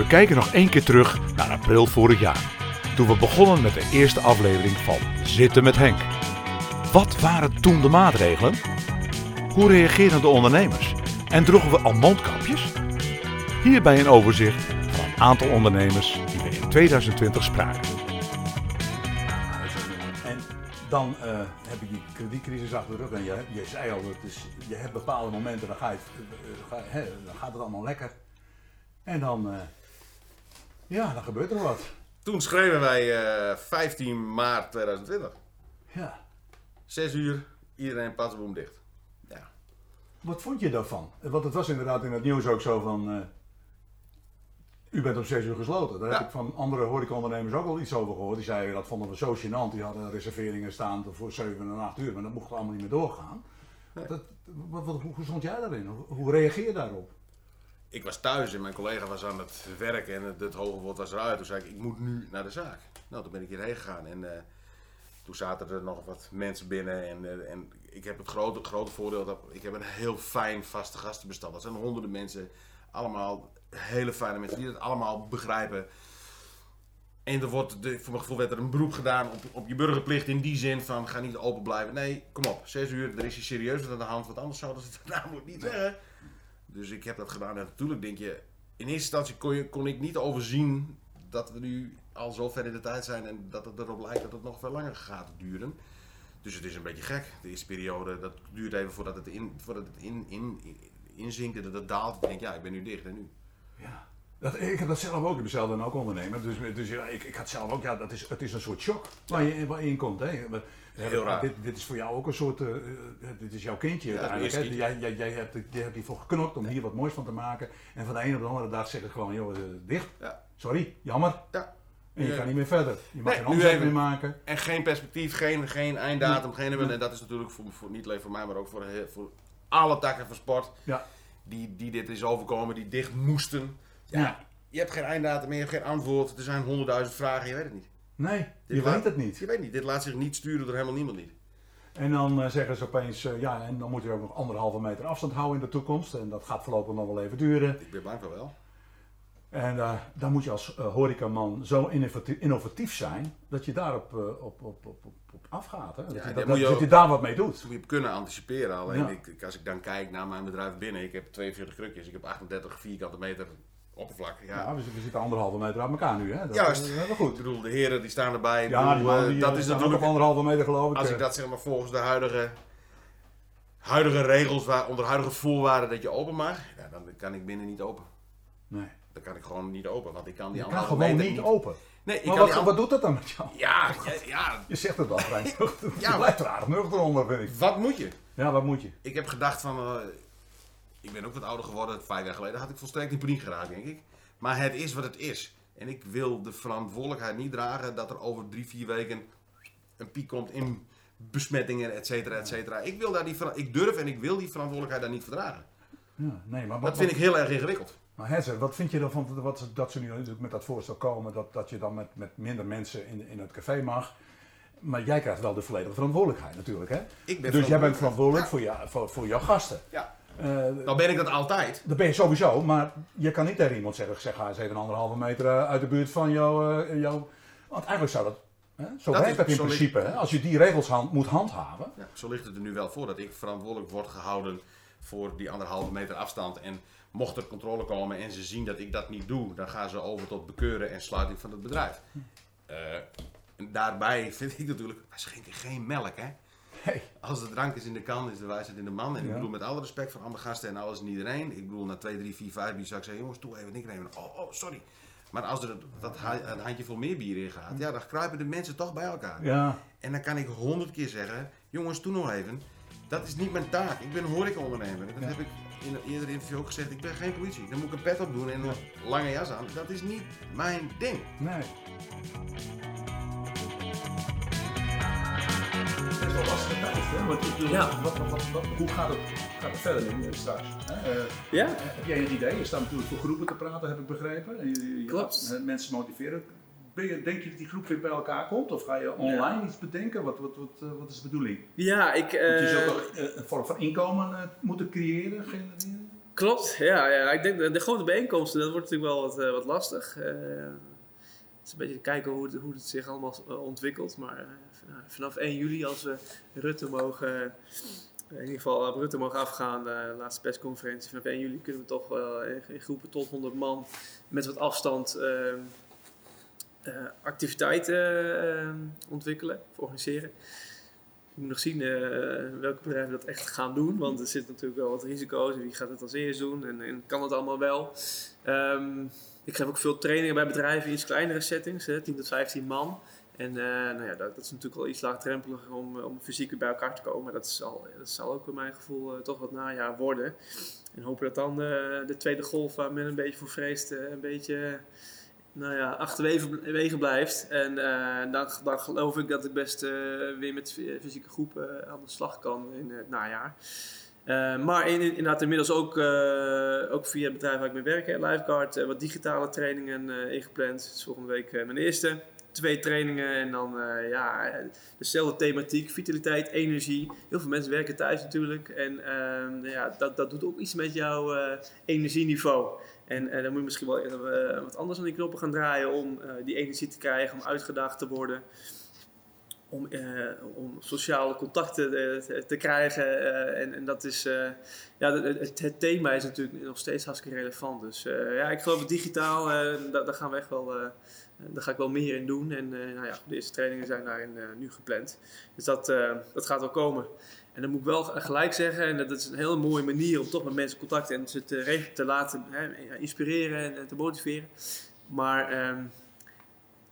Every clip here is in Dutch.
We kijken nog één keer terug naar april vorig jaar. Toen we begonnen met de eerste aflevering van Zitten met Henk. Wat waren toen de maatregelen? Hoe reageerden de ondernemers? En droegen we al mondkapjes? Hierbij een overzicht van een aantal ondernemers die we in 2020 spraken. En dan eh, heb je die kredietcrisis achter de rug en je, je zei al, het je hebt bepaalde momenten, dan, ga je, eh, hè, dan gaat het allemaal lekker. En dan, eh, ja, dan gebeurt er wat. Toen schreven wij eh, 15 maart 2020. Ja. 6 uur, iedereen patsboom dicht. Ja. Wat vond je daarvan? Want het was inderdaad in het nieuws ook zo van, eh, u bent om 6 uur gesloten. Daar heb ik van andere horecaondernemers ook al iets over gehoord. Die zeiden dat vonden we zo gênant. Die hadden reserveringen staan voor 7 en 8 uur, maar dat mocht allemaal niet meer doorgaan. Dat, wat, wat, hoe, hoe stond jij daarin? Hoe, hoe reageer je daarop? Ik was thuis en mijn collega was aan het werken en het, het hoge woord was eruit. Toen zei ik, ik moet nu naar de zaak. Nou, toen ben ik hierheen gegaan en eh, toen zaten er nog wat mensen binnen. En, eh, en ik heb het grote, grote voordeel dat ik heb een heel fijn vaste gastenbestand. Dat zijn honderden mensen, allemaal hele fijne mensen die het allemaal begrijpen. En er wordt, de, voor mijn gevoel werd er een beroep gedaan op, op je burgerplicht in die zin van ga niet open blijven. Nee, kom op, zes uur, er is je serieus wat aan de hand, want anders zouden ze het namelijk niet zeggen. Dus ik heb dat gedaan en natuurlijk denk je, in eerste instantie kon, je, kon ik niet overzien dat we nu al zo ver in de tijd zijn en dat het erop lijkt dat het nog veel langer gaat duren. Dus het is een beetje gek. De eerste periode, dat duurt even voordat het, in, voordat het in, in, in, inzinkt en dat het daalt. Ik denk, ja, ik ben nu dicht en nu. Ja. Dat, ik heb dat zelf ook, ik ben zelf dan ook ondernemer. Dus, dus ja, ik, ik had zelf ook, ja, dat is, het is een soort shock waar je, waar je in komt. Hè. Hebben- raar. Dit, dit is voor jou ook een soort, eh, eh, dit is jouw kindje uiteindelijk. Hè. eerste Jij, jij, jij, hebt, jij hebt hiervoor geknokt om hier wat moois van te maken. En van de ene op de andere dag zeg ik gewoon, joh, eh, dicht. Ja. Sorry, jammer. Ja. En je kan niet meer verder. Je mag Nee, geen even. meer maken. En geen perspectief, geen, geen einddatum, geen... En dat is natuurlijk voor, voor, niet alleen voor mij, maar ook voor, heel- voor alle takken van sport. Ja. Die, die dit is overkomen, die dicht moesten. Ja, Ja. Je hebt geen einddatum meer, je hebt geen antwoord. Er zijn honderdduizend vragen, je weet het niet. Nee, Dit je laat- weet het niet. Je weet niet. Dit laat zich niet sturen door helemaal niemand niet. En dan eh, zeggen ze opeens, eh, ja, en dan moet je ook nog anderhalve meter afstand houden in de toekomst. En dat gaat voorlopig nog wel even duren. Ik ben bang van wel. En eh, dan moet je als horecaman zo innovatief, innovatief zijn dat je daarop op, op, op, op, afgaat. Hè? Dat, Ja, je, daar dat, moet je dat ook- je daar wat mee doet. Dus moet je kunnen anticiperen. Alleen Ja. ik- als ik dan kijk naar mijn bedrijf binnen, ik heb 42 krukjes, ik heb 38 vierkante meter oppervlak. Ja. Ja, we, we zitten anderhalve meter uit elkaar nu. Hè? Dat, Juist. Dat is wel Ik goed. bedoel, de heren die staan erbij. Ja, bedoel, eh, die, dat eh, is natuurlijk op anderhalve meter geloof ik. Als eh. ik dat zeg maar volgens de huidige, huidige regels, waar, onder huidige voorwaarden dat je open mag, ja, dan kan ik binnen niet open. Nee. Dan kan ik gewoon niet open, want ik kan die anderhalve gewoon meter niet open. Nee, ik Maar kan wat, wat doet dat dan met jou? Ja, ja, ja, Je zegt het wel vrij nuchter. Ja, blijft er aardig nuchter onder, vind ik. wat moet je? Ja, wat moet je? Ik heb gedacht van, eh, ik ben ook wat ouder geworden, vijf jaar geleden had ik volstrekt in paniek geraakt, denk ik. Maar het is wat het is. En ik wil de verantwoordelijkheid niet dragen dat er over drie, vier weken een piek komt in besmettingen, et cetera, et cetera. Ik, wil daar die, ik durf en ik wil die verantwoordelijkheid daar niet verdragen. Ja, nee, maar wat, Dat vind ik heel erg ingewikkeld. Maar Hezzer, wat vind je ervan wat, dat ze nu met dat voorstel komen, dat, dat je dan met, met minder mensen in, in het café mag? Maar jij krijgt wel de volledige verantwoordelijkheid natuurlijk, hè? Ik ben dus jij bent verantwoordelijk. voor, jou, voor, voor jouw gasten. Ja, Eh, nou ben ik dat altijd. dat ben je sowieso, maar je kan niet tegen iemand zeggen, zeg ga eens even een anderhalve meter eh, uit de buurt van jouw... eh, jouw want eigenlijk zou dat, hè? zo Dat werkt dat in ligt- principe, hè? als je die regels hand, moet handhaven. Ja, zo ligt het er nu wel voor dat ik verantwoordelijk word gehouden voor die anderhalve meter afstand. En mocht er controle komen en ze zien dat ik dat niet doe, dan gaan ze over tot bekeuren en sluiting van het bedrijf. En daarbij vind ik natuurlijk, wij schenken geen melk hè. Hey. Als de drank is in de kan, is de wijsheid in de man. En ik bedoel met alle respect voor alle gasten en alles en iedereen. Ik bedoel, na 2, 3, 4, 5 bier zou ik zeggen, jongens, doe even niks nemen. Oh, oh, sorry. Maar als er dat, een handjevol meer bier in gaat, ja, dan kruipen de mensen toch bij elkaar. Ja, En dan kan ik honderd keer zeggen, jongens, doe nog even. Dat is niet mijn taak. Ik ben horecaondernemer. Dat Ja. heb ik in een eerder interview ook gezegd. Ik ben geen politie. Dan moet ik een pet op doen en een lange jas aan. Dat is niet mijn ding. nee. Wel lastige tijd, hè? Want ik bedoel, Ja. wat, wat, wat, hoe gaat het, gaat het verder nu eh, straks? Hè? Eh, Ja? Heb jij een idee? Je staat natuurlijk voor groepen te praten, heb ik begrepen. En je- je- Klopt. eh, mensen motiveren. Ben je, denk je dat die groep weer bij elkaar komt? Of ga je online iets bedenken? Wat, wat, wat, eh, wat is de bedoeling? Ja, ik... Want je eh, zult toch eh, een vorm van inkomen eh, moeten creëren, genereren? Klopt, ja, ja. Ik denk de, de grote bijeenkomsten, dat wordt natuurlijk wel wat, eh, wat lastig. Eh, een beetje kijken hoe het, hoe het zich allemaal eh, ontwikkelt. Maar eh, van- vanaf 1 juli, als we Rutte mogen, in ieder geval op Rutte mogen afgaan, de laatste persconferentie, vanaf 1 juli kunnen we toch wel in, groepen tot 100 man met wat afstand eh, eh, activiteiten eh, ontwikkelen of organiseren. Ik moet nog zien eh, welke bedrijven dat echt gaan doen. Want er zitten natuurlijk wel wat risico's. Wie gaat het als eerst doen? En, en kan het allemaal wel? Ehm, ik geef ook veel trainingen bij bedrijven in iets kleinere settings. Hè, 10 tot 15 man. En eh, nou ja, dat, dat is natuurlijk wel iets laagdrempeliger om, om fysiek bij elkaar te komen. Maar dat zal, dat zal ook bij mijn gevoel eh, toch wat najaar worden. En hopen dat dan eh, de tweede golf waar men een beetje voor vreest... eh, een beetje nou ja, achterwege blijft. En eh, dan, dan geloof ik dat ik best eh, weer met fy- fysieke groepen aan de slag kan in het najaar. Eh, maar in, in- inderdaad inmiddels ook, eh, ook via het bedrijf waar ik mee werk, Lifeguard, eh, wat digitale trainingen ingepland. Dus volgende week mijn eerste. Twee trainingen en dan ja, dezelfde thematiek, vitaliteit, energie. Heel veel mensen werken thuis natuurlijk. En ehm, ja, dat, dat doet ook iets met jouw energieniveau. En dan moet je misschien wel wat anders aan die knoppen gaan draaien om die energie te krijgen, om uitgedaagd te worden. Om, eh, om sociale contacten eh, te, te krijgen. eh, en, en dat is, ja, het, het, thema is natuurlijk nog steeds hartstikke relevant. Dus ja, ik geloof digitaal, daar, daar gaan we echt wel, daar ga ik wel meer in doen. En nou ja, de eerste trainingen zijn daarin nu gepland. Dus dat, dat gaat wel komen. En dan moet ik wel gelijk zeggen, en dat is een hele mooie manier om toch met mensen contact en ze te, te laten hè, inspireren en te motiveren. Maar ehm,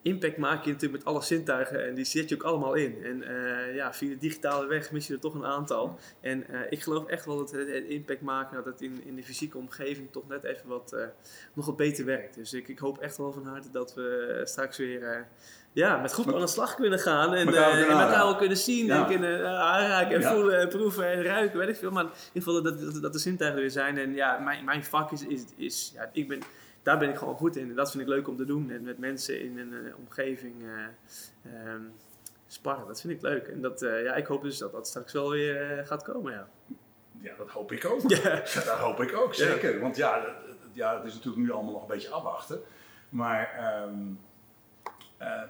impact maak je natuurlijk met alle zintuigen en die zet je ook allemaal in. En eh, ja, via de digitale weg mis je er toch een aantal. En eh, ik geloof echt wel dat het, het impact maken, dat het in, in de fysieke omgeving toch net even wat, eh, nog wat beter werkt. Dus ik, ik hoop echt wel van harte dat we straks weer ja, met groepen aan de slag kunnen gaan. En Elkaar kunnen en elkaar aanraken. wel kunnen zien Ja. en kunnen aanraken en Ja. voelen en proeven en ruiken, weet ik veel. Maar in ieder geval dat, dat, dat de zintuigen er weer zijn. En ja, mijn, mijn vak is, is, is ja, ik ben, daar ben ik gewoon goed in. En dat vind ik leuk om te doen. En met mensen in een eh, omgeving ehm, sparren, dat vind ik leuk. En dat, eh, ja, ik hoop dus dat dat straks wel weer gaat komen, ja. Ja, dat hoop ik ook. Ja. Ja, dat hoop ik ook, zeker. Want ja, ja, het is natuurlijk nu allemaal nog een beetje afwachten. Maar eh,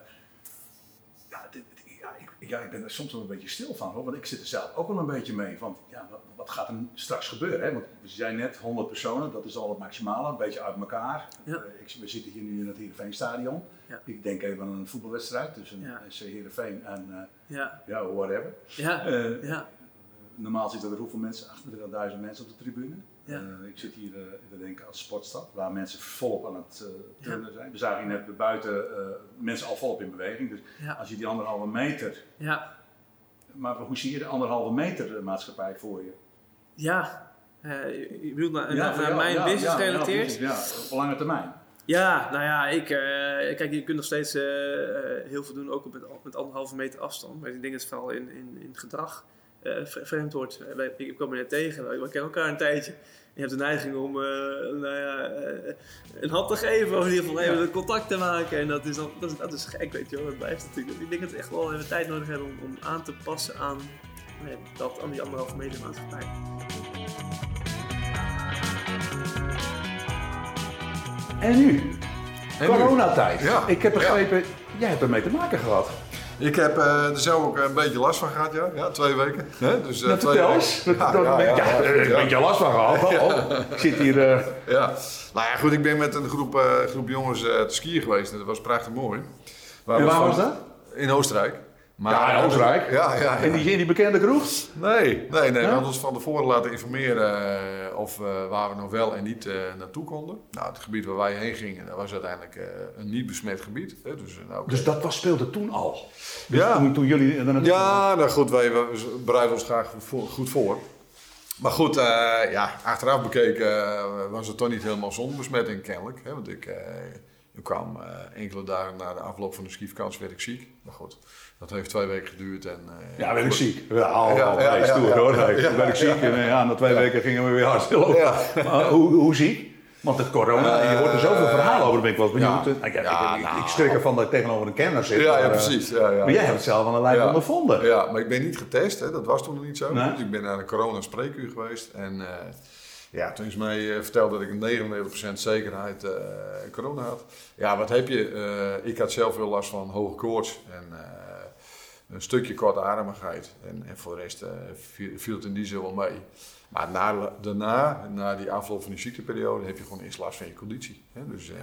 ja, dit- ja, ik, ja, ik ben er soms wel een beetje stil van, hoor, want ik zit er zelf ook wel een beetje mee. Van, ja, wat, wat gaat er straks gebeuren? Hè? Want we zijn net 100 personen, dat is al het maximale, een beetje uit elkaar. Ja. Eh, ik, we zitten hier nu in het Heerenveenstadion. Ja. Ik denk even aan een voetbalwedstrijd tussen Ja. SC Heerenveen en eh, Ja, whatever. ja, ja. Normaal zitten er hoeveel mensen? 28.000 mensen op de tribune. Ja. Eh, ik zit hier uh, te denken als sportstad, waar mensen volop aan het uh, turnen zijn. We zagen net buiten mensen al volop in beweging. Dus Ja. als je die anderhalve meter. ja. Maar hoe zie je de anderhalve meter eh, maatschappij voor je? ja. Eh, je bedoelt naar, Ja, naar, naar jou, mijn ja, business gerelateerd? Ja, op lange termijn. Ja, nou ja, ik, eh, kijk, je kunt nog steeds eh, eh, heel veel doen, ook op met, met anderhalve meter afstand. Maar ik denk dat het vooral in, in, in gedrag eh, vreemd wordt. Eh, wij- ik kwam er net tegen, we kennen elkaar een tijdje. Je hebt de neiging om eh, nou ja, eh, een hand te geven, of in ieder geval even Ja. contact te maken. En dat is, dan, dat, is, dat is gek, weet je wel. Dat blijft natuurlijk. Ik denk dat we echt wel even tijd nodig hebben om, om aan te passen aan, dat, aan die anderhalve meter maatschappij. En nu? Coronatijd. Ja, Ik heb ja. begrepen, jij hebt ermee te maken gehad. Ik heb eh, er zelf ook een beetje last van gehad, ja. ja twee weken. Hè? Dus, Nou, twee weken. Ja, ja, ja, ja, eh, een beetje last van gehad. Oh. Ik zit hier... Ja. Nou ja, goed, ik ben met een groep, groep jongens te skiën geweest. En dat was prachtig mooi. En waar was dat? In Oostenrijk. Maar, Ja, in Oostenrijk. Ja, ja, ja. in, die, in die bekende kroeg? Nee, nee, nee. We hadden ons van tevoren laten informeren eh, of eh, waar we nog wel en niet eh, naartoe konden. Nou, het gebied waar wij heen gingen, dat was uiteindelijk eh, een niet besmet gebied. Hè? Dus, nou. Dus dat was, speelde toen al? Dus Ja. toen, toen jullie er naartoe Ja, nou goed, wij we bereiden ons graag goed voor. Goed voor. Maar goed, eh, ja, achteraf bekeken was het toch niet helemaal zonder besmetting kennelijk. Hè? Want ik, eh, ik kwam eh, enkele dagen na de afloop van de skivakantie werd ik ziek. Maar goed, dat heeft twee weken geduurd. En, eh, Ja, werd ik ziek. Ja, al, Ja, al, ja, nee, ja, stoer hoor. Nee, werd ik ziek en eh, ja, na twee weken gingen we weer hard. Maar hoe, hoe ziek? Want de corona, je hoort er zoveel verhalen over, ben ik wel benieuwd. Ja. Ik, ik, nou. ik schrik ervan dat ik tegenover een kenner zit. Ja, ja, maar, eh, precies. Ja, ja. Maar jij hebt het zelf aan de lijf ondervonden. Ja, maar ik ben niet getest, hè? dat was toen nog niet zo. Nee. Dus ik ben naar een corona-spreekuur geweest. En Ja, toen is mij verteld dat ik een 99% zekerheid corona had. Ja, wat heb je? Ik had zelf veel last van hoge koorts en een stukje kortademigheid. En, en voor de rest eh, viel, het in die zin wel mee. Maar na, daarna, na die afloop van die ziekteperiode, heb je gewoon eerst last van je conditie. Hè? Dus eh,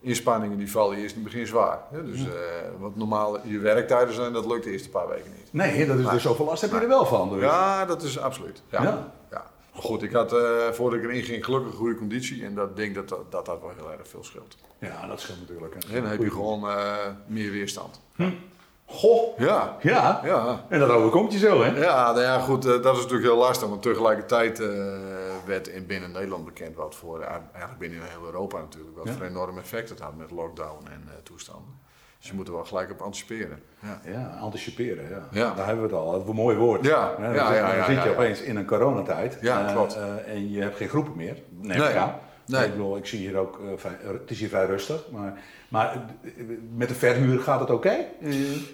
inspanningen die vallen eerst in het begin zwaar. Hè? Dus eh, wat normaal je werktijden zijn, dat lukt de eerste paar weken niet. Nee, dat is dus zoveel last heb je er wel van. Dus. Ja, dat is absoluut. Ja. Ja. goed, ik had eh, voordat ik erin ging gelukkig goede conditie. En dat denk dat dat, dat, dat wel heel erg veel scheelt. Ja, dat scheelt natuurlijk. En dan heb je gewoon meer weerstand. Goh, Ja. ja. Ja. En dat overkomt je zo, hè? Ja, nou ja, goed, eh, dat is natuurlijk heel lastig. Want tegelijkertijd eh, werd in binnen Nederland bekend wat voor, eh, eigenlijk binnen heel Europa natuurlijk, wat Ja. voor enorm effect het had met lockdown en toestanden. Dus je moet er wel gelijk op anticiperen. Ja. Ja, anticiperen, ja. Ja. Daar hebben we het al. Dat is een mooi woord. Ja, dan ja, zit, ja, dan ja, zit ja, je ja. opeens in een coronatijd. Ja, klopt. en je hebt geen groepen meer. Nee. ik aan. Nee. Ik bedoel, ik zie hier ook, het is hier vrij rustig. Maar, maar eh, met de verhuur gaat het oké?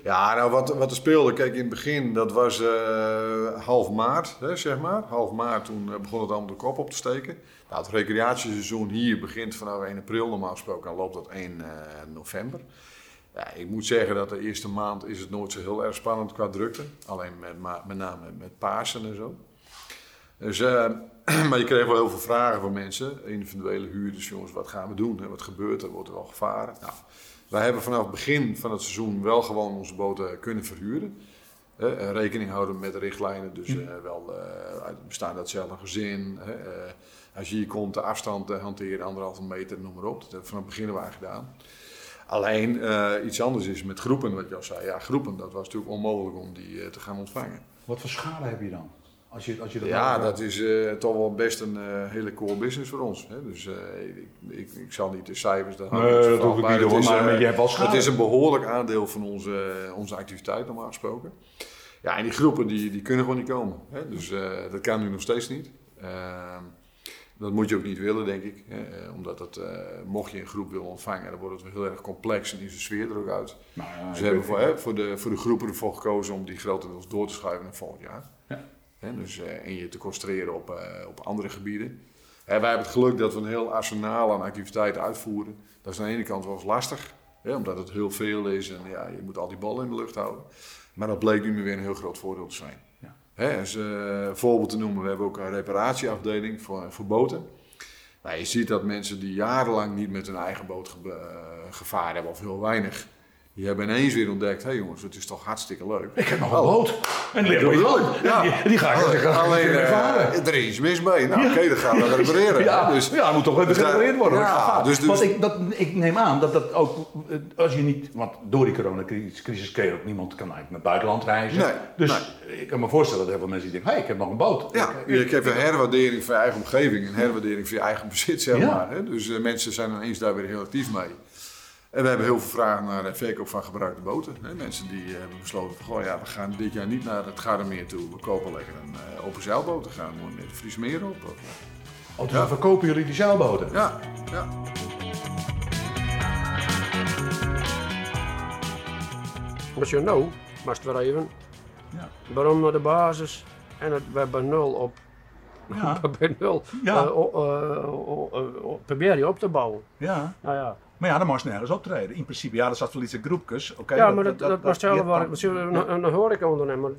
Ja, nou wat, wat er speelde, kijk in het begin, dat was eh, half maart, hè, zeg maar. Half maart, toen eh, begon het allemaal de kop op te steken. Nou, het recreatieseizoen hier begint vanaf 1 april normaal gesproken en loopt tot 1 eh, november. Ja, ik moet zeggen dat de eerste maand is het nooit zo heel erg spannend qua drukte. Alleen met, met name met Pasen en zo. Dus, eh, maar je kreeg wel heel veel vragen van mensen, individuele huurders, jongens, wat gaan we doen? Hè? Wat gebeurt er? Wordt er al gevaren? Nou, wij hebben vanaf het begin van het seizoen wel gewoon onze boten kunnen verhuren. En rekening houden met de richtlijnen, dus eh, wel eh, bestaan uit hetzelfde gezin. Eh, als je hier komt, de afstand eh, hanteren, anderhalve meter, noem maar op. Dat hebben we vanaf het begin we gedaan. Alleen eh, iets anders is met groepen, wat je al zei. Ja, groepen, dat was natuurlijk onmogelijk om die eh, te gaan ontvangen. Wat voor schade heb je dan? Als je, als je dat Ja, nou- dat is eh, toch wel best een eh, hele core business voor ons. Hè? Dus eh, ik, ik, ik zal niet de cijfers daar Nee, dat hoef ik niet het hoor, is, maar- maar je hebt wel schade. Het is een behoorlijk aandeel van onze, onze activiteit normaal gesproken. Ja, en die groepen die, die kunnen gewoon niet komen. Hè? Dus eh, dat kan nu nog steeds niet. Ehm, dat moet je ook niet willen, denk ik. Hè? Omdat eh, mocht je een groep willen ontvangen, dan wordt het heel erg complex en is de sfeer er ook uit. Nou, ja, Ze ik hebben voor, hè, voor, de, voor de groepen ervoor gekozen om die grotendeels door te schuiven naar volgend jaar. Ja. Hè, dus, eh, en je te concentreren op, eh, op andere gebieden. Hè, wij hebben het geluk dat we een heel arsenaal aan activiteiten uitvoeren. Dat is aan de ene kant wel eens lastig, hè, omdat het heel veel is en ja, je moet al die ballen in de lucht houden. Maar dat bleek nu weer een heel groot voordeel te zijn. Ja. Hè, als eh, voorbeeld te noemen, we hebben ook een reparatieafdeling voor, voor boten. Nou, je ziet dat mensen die jarenlang niet met hun eigen boot ge- gevaren hebben, of heel weinig, die hebben ineens weer ontdekt: hé jongens, het is toch hartstikke leuk. Ik heb nog een boot. En die ik, ja. Die, die ga ik ik Alleen, een keer ervaren. er is iets mis mee. Nou, oké, dat gaan we repareren. Ja, Dus, ja, moet toch even dus gerepareerd worden. Ja, dus, dus, Want ik, dat, ik neem aan dat dat ook, eh, als je niet, want door die coronacrisis kreeg ook niemand kan eigenlijk naar het buitenland reizen. Nee, dus ik kan me voorstellen dat heel veel mensen die denken, hé, ik heb nog een boot. ja, je hebt een herwaardering van je eigen omgeving, een herwaardering van je eigen bezit, zeg Ja. maar. Hè? Dus eh, mensen zijn ineens daar weer heel actief mee. En we hebben heel veel vragen naar de verkoop van gebruikte boten. Mensen die eh, hebben besloten van, goh, ja, we gaan dit jaar niet naar het Gardermeer toe. We kopen lekker een eh, open zeilboot. We gaan gewoon met de Friesmeer op. Of, Oh, dus dan verkopen jullie die zeilboten? ja, ja. Als je nou, maar het weer even, Ja. waarom naar de basis en het weer bij nul op, Ja, bij nul, Ja. eh, eh, probeer je op te bouwen. ja. Nou ja, Maar ja, dan je nergens optreden. In principe, ja, er zat wel iets in groepjes. Oké, ja maar dat, dat, dat, was zelf waar, dan- misschien een, een horecaondernemer,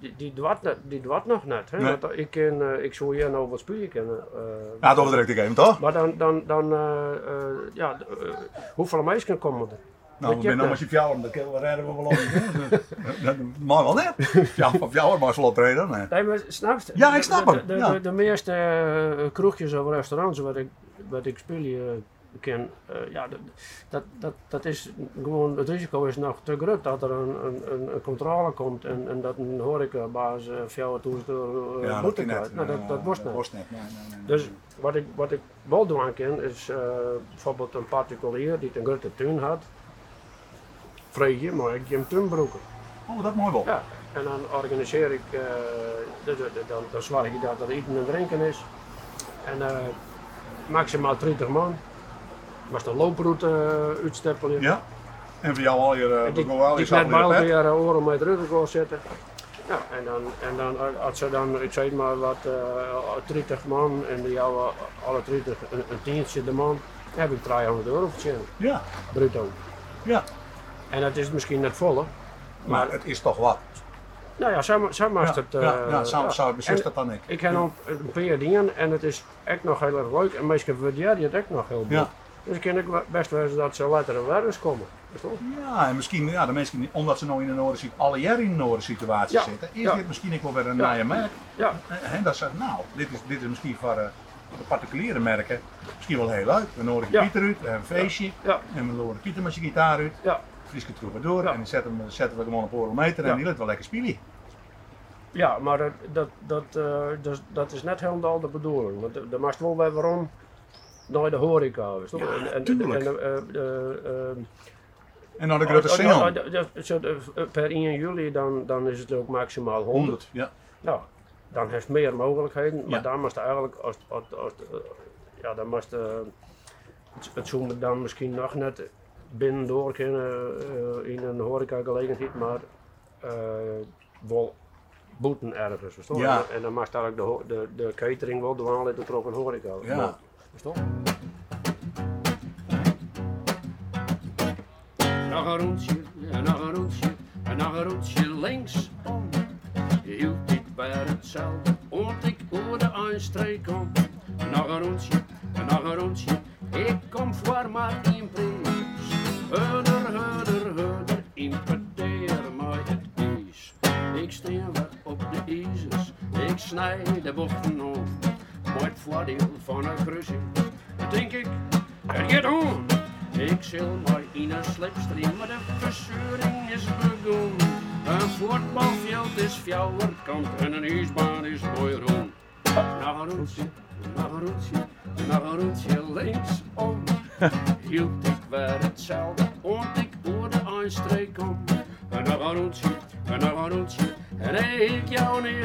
die, die dwat net, die nog net. Hè? Nee. Want ik, ken, eh, ik zou hier nou wat spullen kennen. eh, Ja, dat overdrijf ik even, toch? maar dan, dan, dan eh, ja, hoeveel meisjes komen er? Nou, we zijn het je fjouwer, dat kunnen we redden we wel op. Dat mag wel net. Van fjouwer mag wel optreden. Nee. Nee, maar snap je? Ja, ik snap hem, De, de, ja. de, de meeste kroegjes of restaurants wat ik, wat ik spelen eh, ken, eh, ja, dat, dat, dat, is gewoon, het risico is nog te groot dat er een, een, controle komt en, en dat een horecabaas uh, 4000 euro uh, Ja, boete dat krijgt. Nou, dat, dat niet. was net. Nee, nee, nee, nee. Dus wat ik, wat ik wel doen kan, is eh, bijvoorbeeld een particulier die een grote tuin had, vreeg je, maar ik je hem tuinbroeken. Oh, dat mooi wel. Ja, en dan organiseer ik, eh, dan, dan zorg ik dat er eten en drinken is. En maximaal 30 man. Was de looproute uh, uitstippelen. Ja? En voor jou al je, uh, die al je die in de pet? elkaar uh, oren met ruggen zitten. Ja, en dan, en dan eh, als ze dan, ik zeg maar wat, eh 30 man en die jouw alle 30 een, een tientje de man, dan heb ik 300 euro verdiend, Ja, bruto. ja. En dat is misschien net volle. Maar het is toch wat. Nou ja, zo, zo Ja, het. eh, ja, ja, zo, ja. zo beslist dat dan ik. Ik heb nog een paar dingen en het is echt nog heel erg leuk. En meestal waardeer je het ook nog heel goed. Ja. Dus kan ik best wel eens dat ze later een werkers komen. Ja, en misschien, ja, de mensen, omdat ze nog in een noorden situatie, alle jaren in een noorden situatie Ja, zitten, is ja. dit misschien ook wel weer een Ja. nieuwe merk. Ja, En, en dat ze, nou, dit is, dit is misschien voor eh, de particuliere merken misschien wel heel leuk. We nodigen Ja. Pieter uit, we hebben een feestje, ja, en we nodigen Pieter met zijn gitaar uit, ja. Troubadour, en die zetten, we- zetten we gewoon op oorlogmeter en Ja. die laat wel lekker spelen. Ja, maar dat, dat, dat, eh, dat, dat is net helemaal de bedoeling. Want er mag wel weer waarom naar de horeca. Ja, en, en, tuurlijk. En, eh, eh, eh, En dan de grote als- als- als- als- eh, Per 1 juli dan, dan is het ook maximaal 100. 100. Ja. Nou, dan heeft meer mogelijkheden. Maar Ja. dan moest eigenlijk, als, als, als, ja, dan moest het, het dan misschien nog net binnendoor kunnen in een horecagelegenheid, maar eh wel boeten ergens. verstaan? Ja. En, en dan moest eigenlijk de, de, de catering wel doen dat er ook een horeca. Ja. Maar, verstaan? Nog een rondje, nog een rondje, nog een rondje linksom. Je hield niet bij hetzelfde, want ik hoorde een streek om. En nog een rondje, ik kom voor maar één prijs. Hudder, hudder, hudder, impeteer mij het is. Ik steen op de ijzers, ik snij de bochten om. Het voordeel van een kruising, dan denk ik, er gaat om. Ik zil maar in een slipstream, maar de verzuring is begonnen. Een voetbalveld is fjouwerkant en een ijsbaan is mooi rond. Nog een rondje, nog een rondje, nog een rondje linksom. Hield ik weer hetzelfde, want ik hoorde een streek om. En nog een rondje, en nog een rondje, en ik jou is.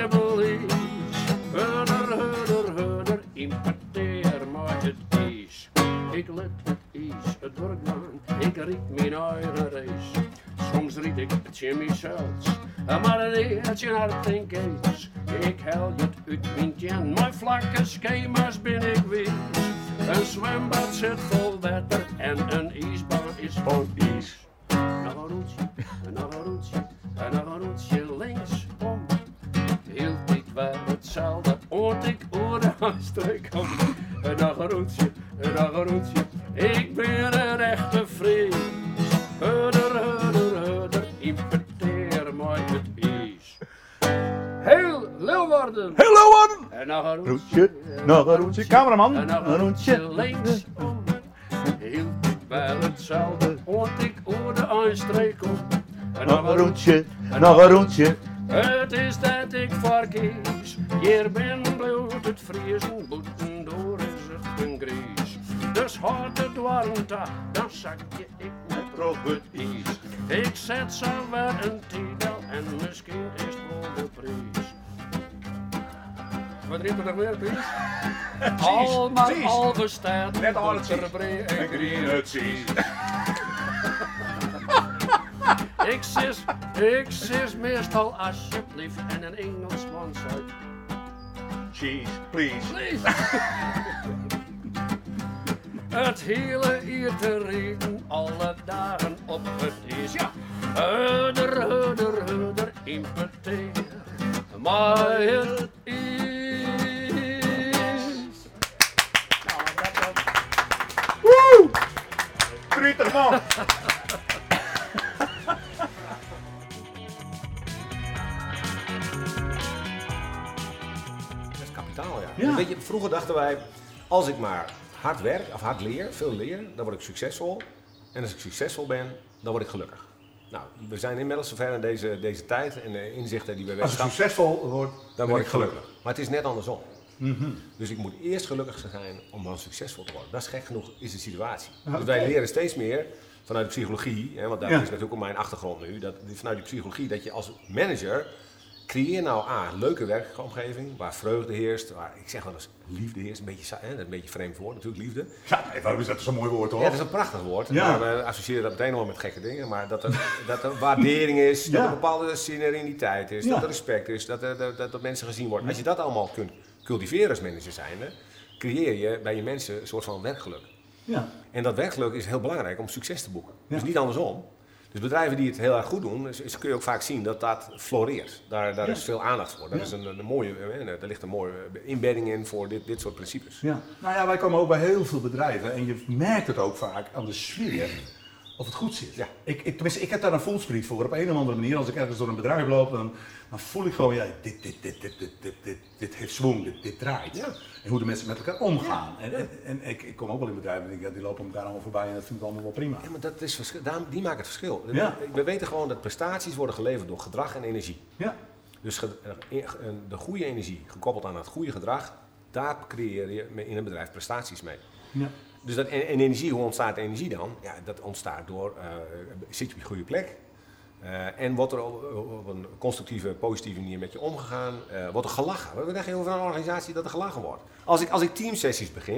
Hudder, hudder, impeteer maar het is. Ik let het is, het wordt man, ik riep mijn eigen race. Soms riep ik het Jimmy zelfs, maar een eertje hart en kees. Ik hel het uit mijn mijn vlakke schema's ben ik wees. Een zwembad zit vol water en een ijsbaan is vol ijs. Een roetje, een roetje, een linksom. Hield ik weer hetzelfde, want ik hoorde een. En nog een roetje, en nog een ik ben een echte Fries. Hudder, hudder, hudder, impeteer mij het is. Heel Leeuwarden! Hallo man! En nog een Roetje, nog een roetje, cameraman, en een een roetje. roetje linksom. Hield ik wel hetzelfde, want ik hoorde een. En Nog een roetje, nog een roetje. het is dat ik verkies. Hier ben bloed het vriezen, boeten door is het een gries. Dus houdt het warm dan zak je ik met droog het ijs. Ik zet zo weer een titel en misschien is het wel de prijs. Wat riep er nog meer, Piet? Al maar precies. al bestaat Net al het en green het ziet. Ik zis, ik zis meestal alsjeblieft en een Engelsman zei Cheese, please. Please. Het hele hier te regen, alle dagen op het is. Ja, als ik maar hard werk of hard leer, veel leer, dan word ik succesvol. En als ik succesvol ben, dan word ik gelukkig. Nou, we zijn inmiddels zover in deze, deze tijd en de inzichten die we Als je weten, succesvol wordt, dan word ik gelukkig. Maar het is net andersom. Dus ik moet eerst gelukkig zijn om dan succesvol te worden. Dat is gek genoeg, is de situatie. Dus wij leren steeds meer vanuit de psychologie, hè, want daar Ja. is natuurlijk ook mijn achtergrond nu, dat, vanuit de psychologie dat je als manager Creëer nou A, een leuke werkomgeving waar vreugde heerst, waar ik zeg wel eens liefde heerst, een beetje, hè, een beetje vreemd woord natuurlijk, liefde. Ja, waarom is dat zo'n mooi woord hoor? Ja, dat is een prachtig woord. Ja. Maar we associëren dat meteen al met gekke dingen. Maar dat er, dat er waardering is, dat er een bepaalde sereniteit is, dat er respect is, dat, er, dat, dat, mensen gezien worden. Als je dat allemaal kunt cultiveren als manager zijnde, creëer je bij je mensen een soort van werkgeluk. Ja. En dat werkgeluk is heel belangrijk om succes te boeken. Ja. Dus niet andersom. Dus bedrijven die het heel erg goed doen, is, is- kun je ook vaak zien dat dat floreert. Daar, daar Ja. is veel aandacht voor. Dat Ja. is een, een mooie, eh, er ligt een mooie inbedding in voor dit, dit soort principes. Ja. Nou ja, wij komen ook bij heel veel bedrijven en je merkt het ook vaak aan de sfeer of het goed zit. Ja. Ik, ik, tenminste, ik heb daar een voelspriet voor. Op een of andere manier, als ik ergens door een bedrijf loop, dan, dan voel ik gewoon, ja, dit, dit, dit, dit, dit, dit, dit, dit heeft zwang, dit, dit draait. Ja. En hoe de mensen met elkaar omgaan. En, en, en ik, ik kom ook wel in bedrijven en denk, ja, die lopen elkaar allemaal voorbij en dat vind ik allemaal wel prima. Ja, maar dat is verschil, die maken het verschil. Ja. We weten gewoon dat prestaties worden geleverd door gedrag en energie. Ja. Dus eh, eh, de goede energie gekoppeld aan het goede gedrag, daar creëer je in een bedrijf prestaties mee. Ja. Dus dat, en, en energie, hoe ontstaat energie dan? Ja, dat ontstaat door, eh, zit je op je goede plek? Eh, en wordt er op, een constructieve, positieve manier met je omgegaan? Eh, wordt er gelachen? We zeggen over een organisatie dat er gelachen wordt. Als ik, als ik teamsessies begin,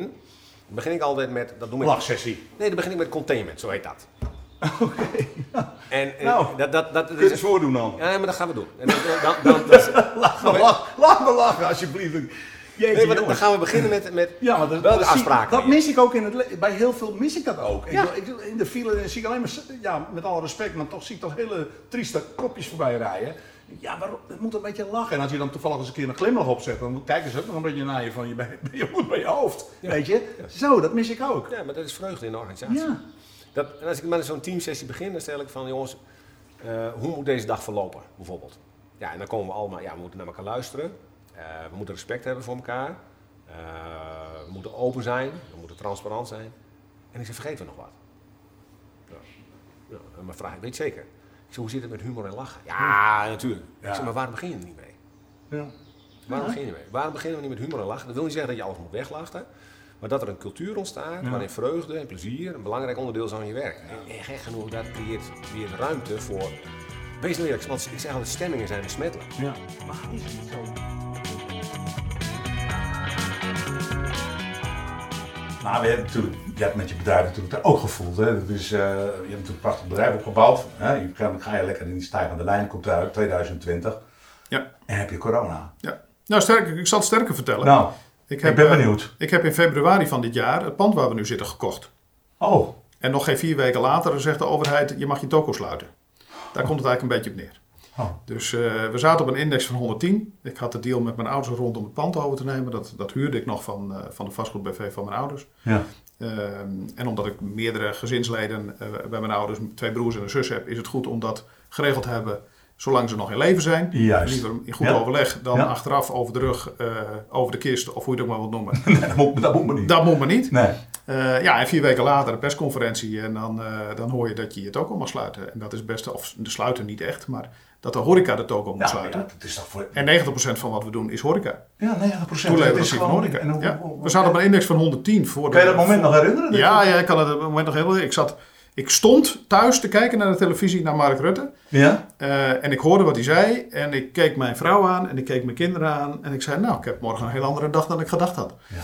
dan begin ik altijd met, dat noem ik, Lachsessie. nee, dan begin ik met containment, zo heet dat. En, en Nou, dat, dat, dat, Kun je het voordoen dan? ja, maar dat gaan we doen. En dan, dan, dan, dan- Laat me, lachen, laat me lachen, alsjeblieft. Jeetje, nee, maar dan gaan we beginnen met, met Ja, maar dat, zie- afspraken. Dat mis ik ook in het bij heel veel mis ik dat ook. Ja. Ik, ik, in de file zie ik alleen maar, ja, met alle respect, maar toch zie ik toch hele trieste kopjes voorbij rijden. Ja, waarom? Het moet een beetje lachen. En als je dan toevallig eens een keer een glimlach opzet, dan kijken ze ook nog een beetje naar je van je, bij, je moet bij je hoofd. Weet je? Zo, dat mis ik ook. Ja, maar dat is vreugde in de organisatie. Ja. Dat, en als ik met zo'n teamsessie begin, dan stel ik van, jongens, eh, hoe moet deze dag verlopen, bijvoorbeeld? Ja, en dan komen we allemaal, ja, we moeten naar elkaar luisteren. Eh, we moeten respect hebben voor elkaar. Eh, we moeten open zijn. We moeten transparant zijn. En ik zeg, vergeten we nog wat? Ja. Ja, en mijn vraag, ik weet zeker. Ik zeg, hoe zit het met humor en lachen? Ja, natuurlijk. Ja. Ik zeg, maar waarom begin je er niet mee? Ja. Waarom begin je mee? Waarom beginnen we niet met humor en lachen? Dat wil niet zeggen dat je alles moet weglachen. Maar dat er een cultuur ontstaat Ja. waarin vreugde en plezier een belangrijk onderdeel is van je werk. En, en gek genoeg, dat creëert weer ruimte voor... Wees nou eerlijk, want ik zeg altijd, stemmingen zijn besmettelijk. Ja. Maar is niet zo? Nou, we hebben natuurlijk, je hebt met je bedrijf natuurlijk daar ook gevoeld. Hè? Dat is, eh, je hebt natuurlijk een prachtig bedrijf opgebouwd. Hè? Je, ga, ga je lekker in die stijgende lijn, komt eruit 2020. Ja. En heb je corona. Ja. Nou, sterker, ik zal het sterker vertellen. Nou, ik, ik ben eh, benieuwd. Ik heb in februari van dit jaar het pand waar we nu zitten gekocht. Oh, En nog geen vier weken later zegt de overheid, je mag je toko sluiten. Daar komt het eigenlijk een beetje op neer. Oh. Dus eh, we zaten op een index van 110. Ik had de deal met mijn ouders rond om het pand over te nemen. Dat, dat huurde ik nog van, eh, van de vastgoedbv van mijn ouders. ja. Ehm, en omdat ik meerdere gezinsleden eh, bij mijn ouders, twee broers en een zus heb, is het goed om dat geregeld te hebben zolang ze nog in leven zijn. Juist. Liever in goed Ja. overleg dan Ja. achteraf over de rug, over de kist of hoe je het ook maar wilt noemen. Nee, dat moet, dat moet me niet. dat moet maar niet. Nee. Ja, en vier weken later een persconferentie en dan, dan hoor je dat je je toko mag sluiten. En dat is best, of de sluiten niet echt, maar dat de horeca de toko moet Ja, sluiten. ja, dat is toch voor... En 90% van wat we doen is horeca. Ja, 90 procent. Toeleverancier van horeca. Hoe, Ja. hoe- We zaten op een index van 110 voor Kan je dat moment nog herinneren? Ja, ja, ik kan het moment nog heel... Ik, zat, ik stond thuis te kijken naar de televisie naar Mark Rutte. Ja? eh, en ik hoorde wat hij zei. En ik keek mijn vrouw aan en ik keek mijn kinderen aan. En ik zei, nou, ik heb morgen een heel andere dag dan ik gedacht had. Ja.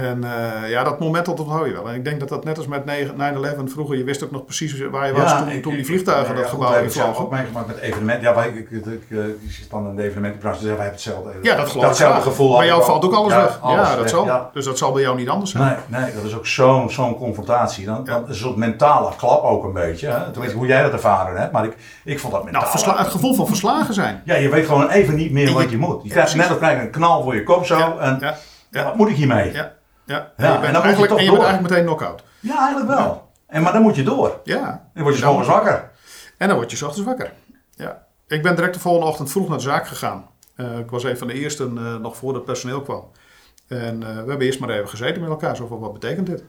En eh, ja, dat moment dat onthoud je wel. En ik denk dat dat net als met 9-11 vroeger, je wist ook nog precies waar je was toen, ik- toen die ik- vliegtuigen dat ja, gebouw hebben het zelf invlogen. ook meegemaakt met evenementen. Ja, wij, ik, ik, ik, eh, je zit dan in de evenementenbranche, dus wij hebben hetzelfde. Ja, dat geloof ik Datzelfde gevoel. Bij jou ik valt ook alles Ja, weg. alles ja, dat weg, zal. Dus dat zal bij jou niet anders zijn. Nee, nee, dat is ook zo'n zo'n confrontatie. Dan, dan is een soort mentale klap ook een beetje. Hè? Tenminste, hoe jij dat ervaren hebt. Maar ik, ik vond dat mentaal. Nou, versla- het gevoel van verslagen zijn. Ja, je weet gewoon even niet meer wat je moet. Je krijgt net of een knal voor je kop zo. En ja, ja, wat moet ik hiermee? Ja, ja, ja. en En dan je bent, je eigenlijk, toch en je bent door. eigenlijk meteen knock-out. eigenlijk wel. En, maar dan moet je door. Ja. Dan word je Dan gewoon wakker. En dan word je ochtends wakker. Ja. Ik ben direct de volgende ochtend vroeg naar de zaak gegaan. Eh, ik was een van de eersten eh, nog voor het personeel kwam. En eh, we hebben eerst maar even gezeten met elkaar. Zo van, wat betekent dit?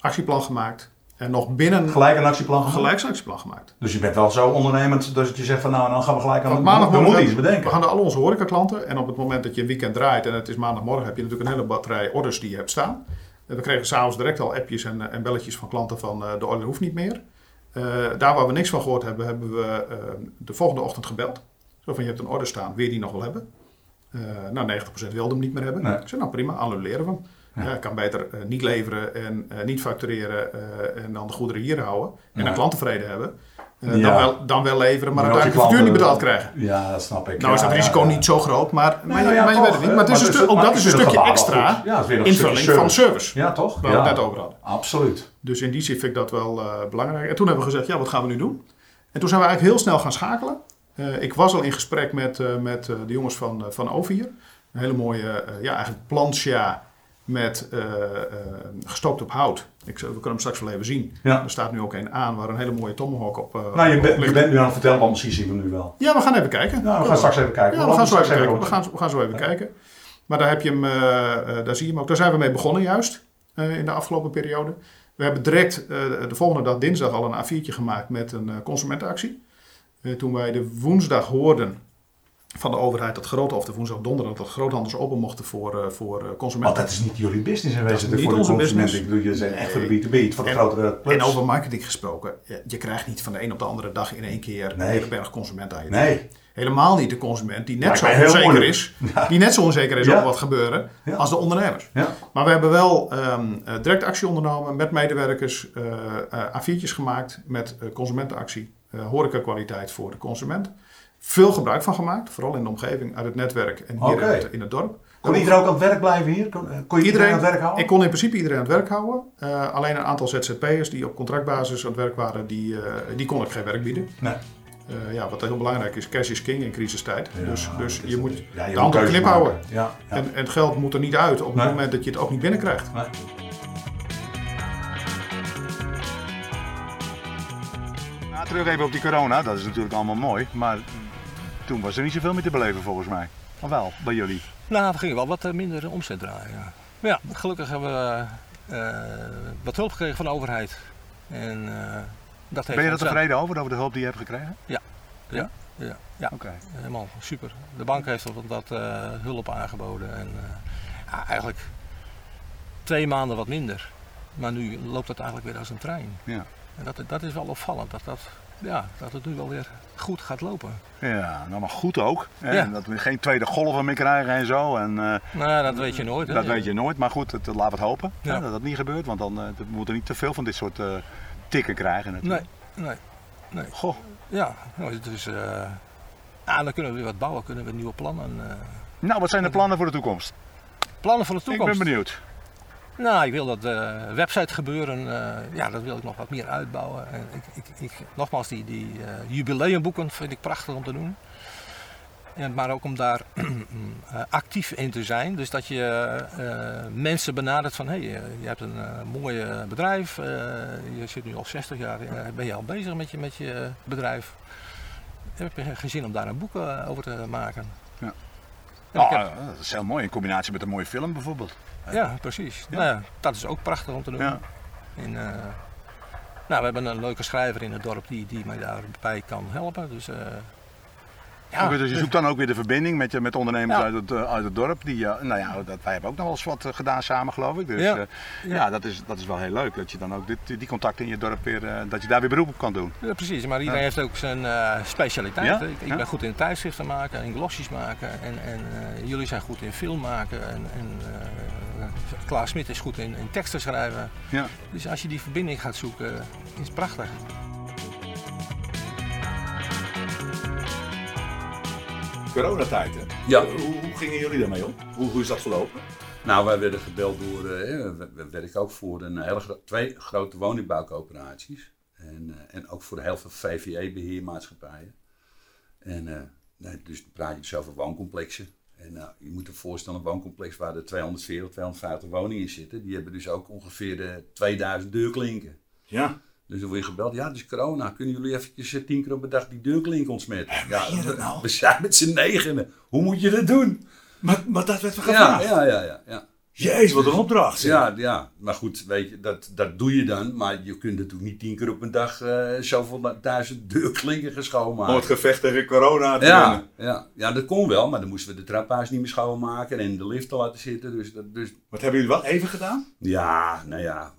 Actieplan gemaakt. En nog binnen Gelijk een actieplan gemaakt. gelijk een actieplan gemaakt. Dus je bent wel zo ondernemend dus dat je zegt van nou, dan gaan we gelijk aan Op we moeten iets bedenken. We gaan naar al onze horecaklanten. En op het moment dat je een weekend draait en het is maandagmorgen, heb je natuurlijk een hele batterij orders die je hebt staan. We kregen s'avonds direct al appjes en, eh, en belletjes van klanten van eh, de order hoeft niet meer. Eh, daar waar we niks van gehoord hebben, hebben we eh, de volgende ochtend gebeld. Zo van, je hebt een order staan, wil je die nog wel hebben? Nou, 90% wilde hem niet meer hebben. Nee. Ik zei, nou prima, annuleren we hem. Ja. ik kan beter eh, niet leveren en eh, niet factureren eh, en dan de goederen hier houden. En dan klant tevreden hebben. Eh, Ja. dan, wel, dan wel leveren, maar, Maar uiteindelijk de factuur niet betaald krijgen. Ja, dat snap ik. Nou is dat ja, risico niet zo groot, maar, maar, nou maar je weet het niet. Maar het is, dus ook dat is een stukje extra invulling van service. Ja, toch? Waar we het net over hadden. Absoluut. Dus in die zin vind ik dat wel eh, belangrijk. En toen hebben we gezegd, ja, wat gaan we nu doen? En toen zijn we eigenlijk heel snel gaan schakelen. Eh, ik was al in gesprek met, eh, met eh, de jongens van, eh, van Ovier. Een hele mooie, eh, ja, eigenlijk plansja met eh, gestookt op hout. Ik, we kunnen hem straks wel even zien. Ja. Er staat nu ook een aan waar een hele mooie tomahawk op, eh, Nou, je, op bent- je ligt. bent nu aan het vertellen, want misschien zien we hem nu wel. Ja, we gaan even kijken. Nou, we gaan straks even kijken. Ja, we gaan zo even kijken. We gaan, we gaan zo even kijken. Maar daar heb je hem, daar zie je hem ook. Daar zijn we mee begonnen juist in de afgelopen periode. We hebben direct de volgende dag dinsdag al een A4'tje gemaakt met een consumentenactie. Toen wij de woensdag hoorden van de overheid dat grote, of de woensdag donderdag, dat groothandels open mochten voor, eh, voor eh, Want consumenten. dat is niet jullie business in Dat is wezen. niet voor de onze consument. business. Ik bedoel, je zijn echt voor de Nee. B2B, voor de En- grotere. En over marketing gesproken, je, krijgt niet van de een op de andere dag in één keer een hele berg consument aan je. Nee. Helemaal niet de consument die net zo onzeker is, die net zo onzeker is Ja. over wat gebeuren als de ondernemers. Ja. Maar we hebben wel ehm, eh, direct actie ondernomen met medewerkers, A4'tjes gemaakt met consumentenactie, horecakwaliteit voor de consument. Veel gebruik van gemaakt, vooral in de omgeving, uit het netwerk en hier in, het, in het dorp. Kon iedereen ook aan het werk blijven hier? Kon, eh, kon je iedereen, aan het werk houden? Ik kon in principe iedereen aan het werk houden. Eh, alleen een aantal ZZP'ers die op contractbasis aan het werk waren, die, eh, die kon ik geen werk bieden. Nee. Eh, ja, wat heel belangrijk is, cash is king in crisistijd. Ja, dus dus je moet Ja, je de hand op knip maken. houden. Ja, ja. En, en het geld moet er niet uit op het Nee. moment dat je het ook niet binnenkrijgt. Nee. Nou, terug even op die corona, dat is natuurlijk allemaal mooi. Maar toen was er niet zoveel meer te beleven volgens mij. Of wel, bij jullie? Nou, we gingen wel wat eh, minder omzet draaien. Ja, Maar ja gelukkig hebben we eh, wat hulp gekregen van de overheid. En, eh, dat heeft Ben je er tevreden over, over de hulp die je hebt gekregen? Ja, ja, ja. Oké. Helemaal super. De bank heeft ons wat hulp aangeboden. En, ja, eigenlijk twee maanden wat minder. Maar nu loopt het eigenlijk weer als een trein. Ja. En dat, dat is wel opvallend. Dat, dat, ja, dat het nu wel weer goed gaat lopen. Ja, nou maar goed ook. Hè? Ja. Dat we geen tweede golven meer krijgen en zo. En, eh, Nou ja, dat weet je nooit. hè. dat weet je nooit, maar goed, het, laten we het hopen hè, Ja. dat dat niet gebeurt. Want dan eh, we moeten niet te veel van dit soort eh, tikken krijgen natuurlijk. Nee, nee. Goh, Ja, nou, dus, ah, dan kunnen we weer wat bouwen, kunnen we nieuwe plannen. nou wat zijn de plannen voor de toekomst? plannen voor de toekomst. Ik ben benieuwd. Nou, ik wil dat eh, website gebeuren, eh, ja, dat wil ik nog wat meer uitbouwen. En ik, ik, ik, nogmaals, die, die eh, jubileumboeken vind ik prachtig om te doen. En, maar ook om daar actief in te zijn. Dus dat je mensen benadert van, hé, hey, je hebt een mooi bedrijf. je zit nu al 60 jaar, ben je al bezig met je, met je bedrijf. Heb je geen zin om daar een boek over te maken? Ja. Heb- eh, dat is heel mooi in combinatie met een mooie film bijvoorbeeld. ja, precies. Nou ja, dat is ook prachtig om te doen. Ja. En, eh, nou, we hebben een leuke schrijver in het dorp die, die mij daarbij kan helpen. Dus, eh, ja, dus je zoekt dan ook weer de verbinding met, je- met ondernemers Ja. uit, het, eh, uit het dorp. Die, eh, nou ja, dat, wij hebben ook nog wel eens wat eh, gedaan samen geloof ik. Dus Ja. ja, ja. dat, is, dat is wel heel leuk dat je dan ook dit, die contacten in je dorp weer, dat je daar weer beroep op kan doen. ja, precies, maar iedereen heeft ook zijn eh, specialiteit. Ik, ben goed in tijdschriften maken, in glossies maken. En, en jullie zijn goed in film maken. En, en Klaas Smit is goed in, in teksten schrijven. Ja. Dus als je die verbinding gaat zoeken, is het prachtig. Coronatijd, hè? Ja. Hoe, hoe gingen jullie daarmee om? Hoe, hoe is dat gelopen? Nou, wij werden gebeld door, eh, we, we werken ook voor een hele gro- twee grote woningbouwcoöperaties. En, eh, en ook voor heel veel VVE-beheermaatschappijen. En eh, nee, dus dan praat je dus over wooncomplexen. En nou, je moet je voorstellen, een wooncomplex waar er 240, 250 woningen in zitten. Die hebben dus ook ongeveer de 2000 deurklinken. Ja. Dus dan word je gebeld, ja, het is corona. Kunnen jullie eventjes eh, tien keer op een dag die deurklink ontsmetten? Ja, nou? we zijn met z'n negenen. Hoe moet je dat doen? Maar, maar dat werd Ja, gevraagd. ja, ja, ja, ja. Jezus, wat een opdracht. zeg. Ja, ja, maar goed, weet je, dat, dat doe je dan. Maar je kunt natuurlijk niet tien keer op een dag eh, zoveel duizend deurklinken gaan Om schoonmaken. het gevecht tegen corona te Ja, winnen. ja, ja, dat kon wel, maar dan moesten we de traphuis niet meer schoonmaken en de lift te laten zitten. Dus, dat, dus Wat hebben jullie wel even gedaan? ja, nou ja,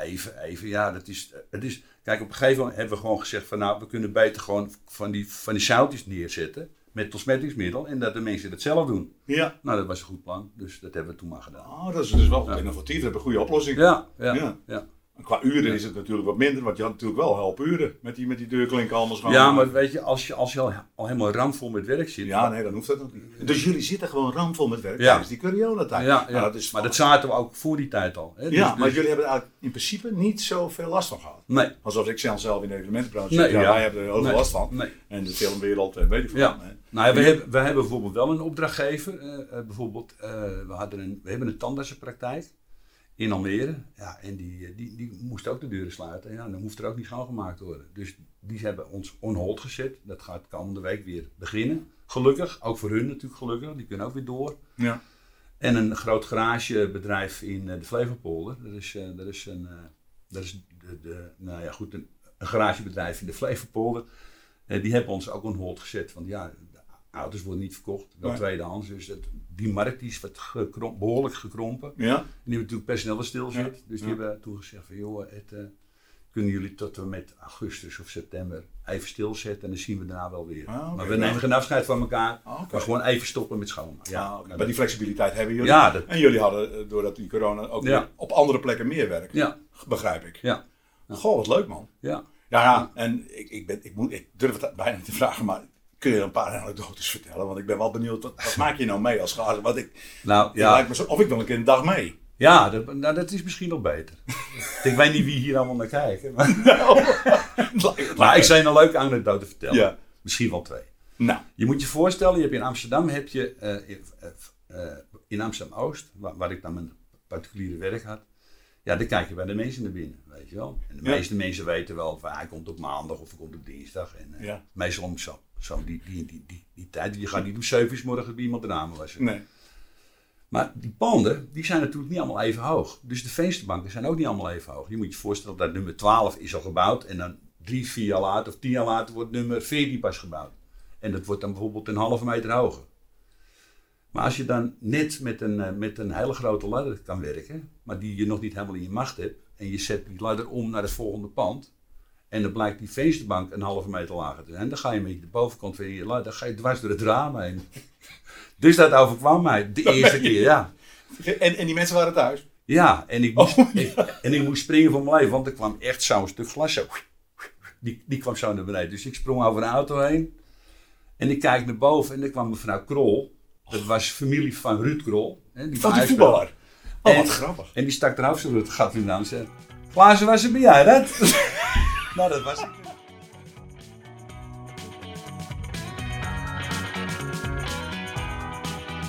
Even, even, ja, dat is, het is... Kijk, op een gegeven moment hebben we gewoon gezegd van... Nou, we kunnen beter gewoon van die, van die zoutjes neerzetten met cosmeticsmiddel en dat de mensen dat zelf doen. Ja. Nou, dat was een goed plan, dus dat hebben we toen maar gedaan. Oh, dat is dus wel Ja. innovatief. We hebben een goede oplossing. Ja, ja, Ja. ja. Qua uren is het natuurlijk wat minder, want je had natuurlijk wel help uren met die, met die deurklinken anders gaan. Ja, maar weet je, als je, als je al, al helemaal ramvol met werk zit... Ja, nee, dan hoeft dat nog niet. Dus jullie zitten gewoon ramvol met werk Ja. tijdens die coronatijd. Ja, ja. Nou, dat is maar dat zaten we ook voor die tijd al. Hè? Dus- ja, dus- maar jullie hebben eigenlijk in principe niet zoveel last van gehad. Nee. Alsof ik zelf in de evenementenbranche Nee. Ja, ja. wij hebben er heel veel Nee. last van. Nee. En de filmwereld, en weet ik veel. Ja. Nou, ja, we, hebben, we hebben bijvoorbeeld wel een opdrachtgever. eh, eh, bijvoorbeeld, eh, we, hadden een, we hebben een tandartsenpraktijk in Almere. Ja, en die, eh, die, die moest ook de deuren sluiten. Ja, dan hoeft er ook niet schoongemaakt te worden. Dus die hebben ons on hold gezet. Dat gaat komende week weer beginnen. Gelukkig, ook voor hun natuurlijk gelukkig. Die kunnen ook weer door. Ja. En een groot garagebedrijf in eh, de Flevopolder. Dat is, eh, dat is een, dat is de, de, nou ja, goed, een, een garagebedrijf in de Flevopolder. Die hebben ons ook on hold gezet. Want ja, auto's worden niet verkocht, wel Nee. tweedehands. Dus het, die markt die is wat gekrom- behoorlijk gekrompen. Ja. En die hebben natuurlijk personeel stil zit. Ja. Dus die Ja. hebben toen gezegd van joh, het, eh, kunnen jullie tot en met augustus of september even stilzetten en dan zien we daarna wel weer. Ah, maar we nemen geen afscheid van elkaar, Ah, oké. maar gewoon even stoppen met schoonmaken. Ja, nou, maar die flexibiliteit hebben jullie. Ja, dat- En jullie hadden, eh, doordat die corona, ook Ja. op andere plekken meer werk. Ja. Begrijp ik. Ja. Goh, wat leuk man. Ja. Ja, ja. en ik, ik, ben, ik, moet, ik durf het bijna niet te vragen, maar kun je een paar anekdotes vertellen? Want ik ben wel benieuwd, wat, wat maak je nou mee als gazer? Want ik, Nou, ja. lijkt me zo, of ik wil een keer een dag mee. Ja, dat, nou, dat is misschien nog beter. ik weet niet wie hier allemaal naar kijkt. Maar, maar ik zou je een leuke anekdote vertellen. Ja. Misschien wel twee. Nou. Je moet je voorstellen, je hebt in Amsterdam heb je eh, in, eh, in Amsterdam Oost, waar, waar ik dan mijn particuliere werk had. Ja, dan kijk je bij de mensen naar binnen, weet je wel. En de Ja. meeste mensen weten wel van hij komt op maandag of hij komt op dinsdag. En, eh, Ja. Meestal om zo, zo die, die, die, die, die tijd. Je gaat niet om 7 uur 's morgens bij iemand de ramen wassen. Nee. Maar die panden, die zijn natuurlijk niet allemaal even hoog. Dus de vensterbanken zijn ook niet allemaal even hoog. Je moet je voorstellen dat nummer 12 is al gebouwd. En dan drie, vier jaar later of tien jaar later wordt nummer 14 pas gebouwd. En dat wordt dan bijvoorbeeld een halve meter hoger. Maar als je dan net met een, eh, met een hele grote ladder kan werken, maar die je nog niet helemaal in je macht hebt, en je zet die ladder om naar het volgende pand, en dan blijkt die vensterbank een halve meter lager te zijn, dan ga je met de bovenkant van je dan ga je dwars door het raam heen. Dus dat overkwam mij de eerste keer, ja. En, en die mensen waren thuis? Ja, en ik moest, ik- en ik moest springen voor mijn leven, want er kwam echt zo'n stuk glas zo. Die, die kwam zo naar beneden. Dus ik sprong over een auto heen. En ik kijk naar boven en er kwam mevrouw Krol. Dat was familie van Ruud Krol. hè, Van die voetballer? Oh, wat grappig. En die stak hoofd zo het gat in en zei... Glazen wassen, ben jij dat? Nou, dat was ik.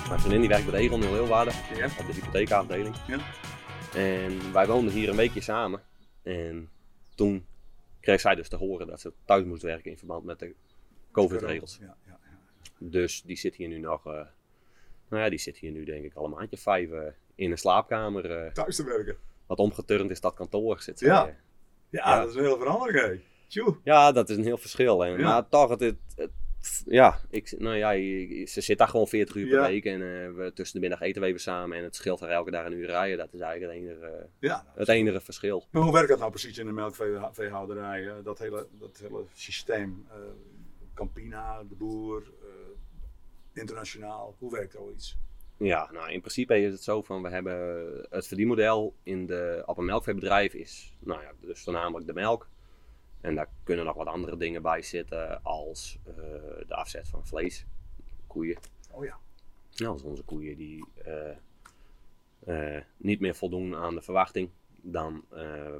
Mijn vriendin die werkt bij Egon in Leeuwarden op de hypotheekafdeling. Ja. En wij woonden hier een weekje samen. En toen kreeg zij dus te horen dat ze thuis moest werken in verband met de COVID-regels. Ja, ja, Dus die zit hier nu nog, eh, nou ja, die zit hier nu denk ik al een maandje vijf eh, in een slaapkamer. eh, Thuis te werken. wat omgeturnd is dat kantoor. Zit zij, Ja. Eh, Ja, dat is een hele verandering. hè. Tjoe. ja, dat is een heel verschil. Ja. Maar toch, het, het, het- ja, ik, nou ja, ze zit daar gewoon 40 uur per week. En eh, we, tussen de middag eten we even samen. En het scheelt er elke dag een uur rijden. Dat is eigenlijk het enige, Ja. het enige verschil. Maar hoe werkt dat nou precies in de melkveehouderij? eh, Dat hele, dat hele systeem, eh, Campina, de boer, eh, internationaal, hoe werkt zoiets? Ja, nou in principe is het zo van we hebben het verdienmodel in de, op een melkveebedrijf is nou ja, dus voornamelijk de melk. En daar kunnen nog wat andere dingen bij zitten als eh, de afzet van vlees, koeien. Oh ja. Nou, als onze koeien die eh, eh, niet meer voldoen aan de verwachting, dan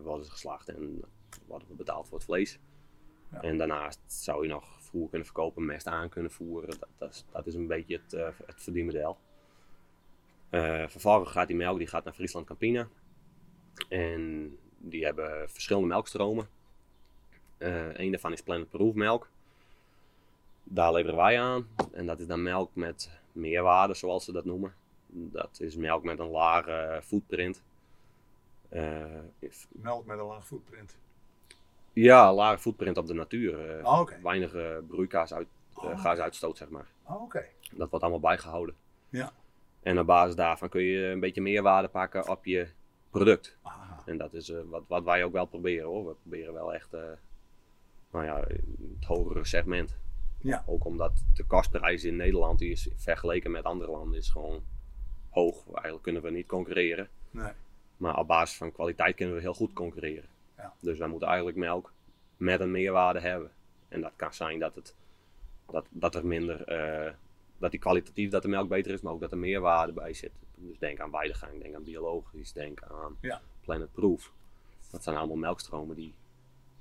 worden ze geslacht en worden we betaald voor het vlees. Ja. En daarnaast zou je nog voer kunnen verkopen, mest aan kunnen voeren. Dat, dat, is, dat is een beetje het, het verdienmodel. Eh, vervolgens gaat die melk die gaat naar Friesland Campina. En die hebben verschillende melkstromen. Eh een daarvan is Planet Proof melk. Daar leveren wij aan. En dat is dan melk met meerwaarde, zoals ze dat noemen. Dat is melk met een lage footprint. Eh, Melk met een laag footprint. ja, lage footprint op de natuur. eh, Oh. Weinig broeikaas uit, Oh. zeg maar. Oh, oké. Dat wordt allemaal bijgehouden. Ja. En op basis daarvan kun je een beetje meerwaarde pakken op je product. Aha. En dat is eh, wat, wat wij ook wel proberen hoor. We proberen wel echt eh, nou ja, het hogere segment. Ja. Ook omdat de kostprijs in Nederland, die is vergeleken met andere landen, is gewoon hoog. Eigenlijk kunnen we niet concurreren. Nee. Maar op basis van kwaliteit kunnen we heel goed concurreren. Ja. Dus wij moeten eigenlijk melk met een meerwaarde hebben. En dat kan zijn dat, het, dat, dat er minder, eh, dat die kwalitatief, dat de melk beter is, maar ook dat er meerwaarde bij zit. Dus denk aan weidegang, denk aan biologisch, denk aan Ja. Planet Proof. Dat zijn allemaal melkstromen die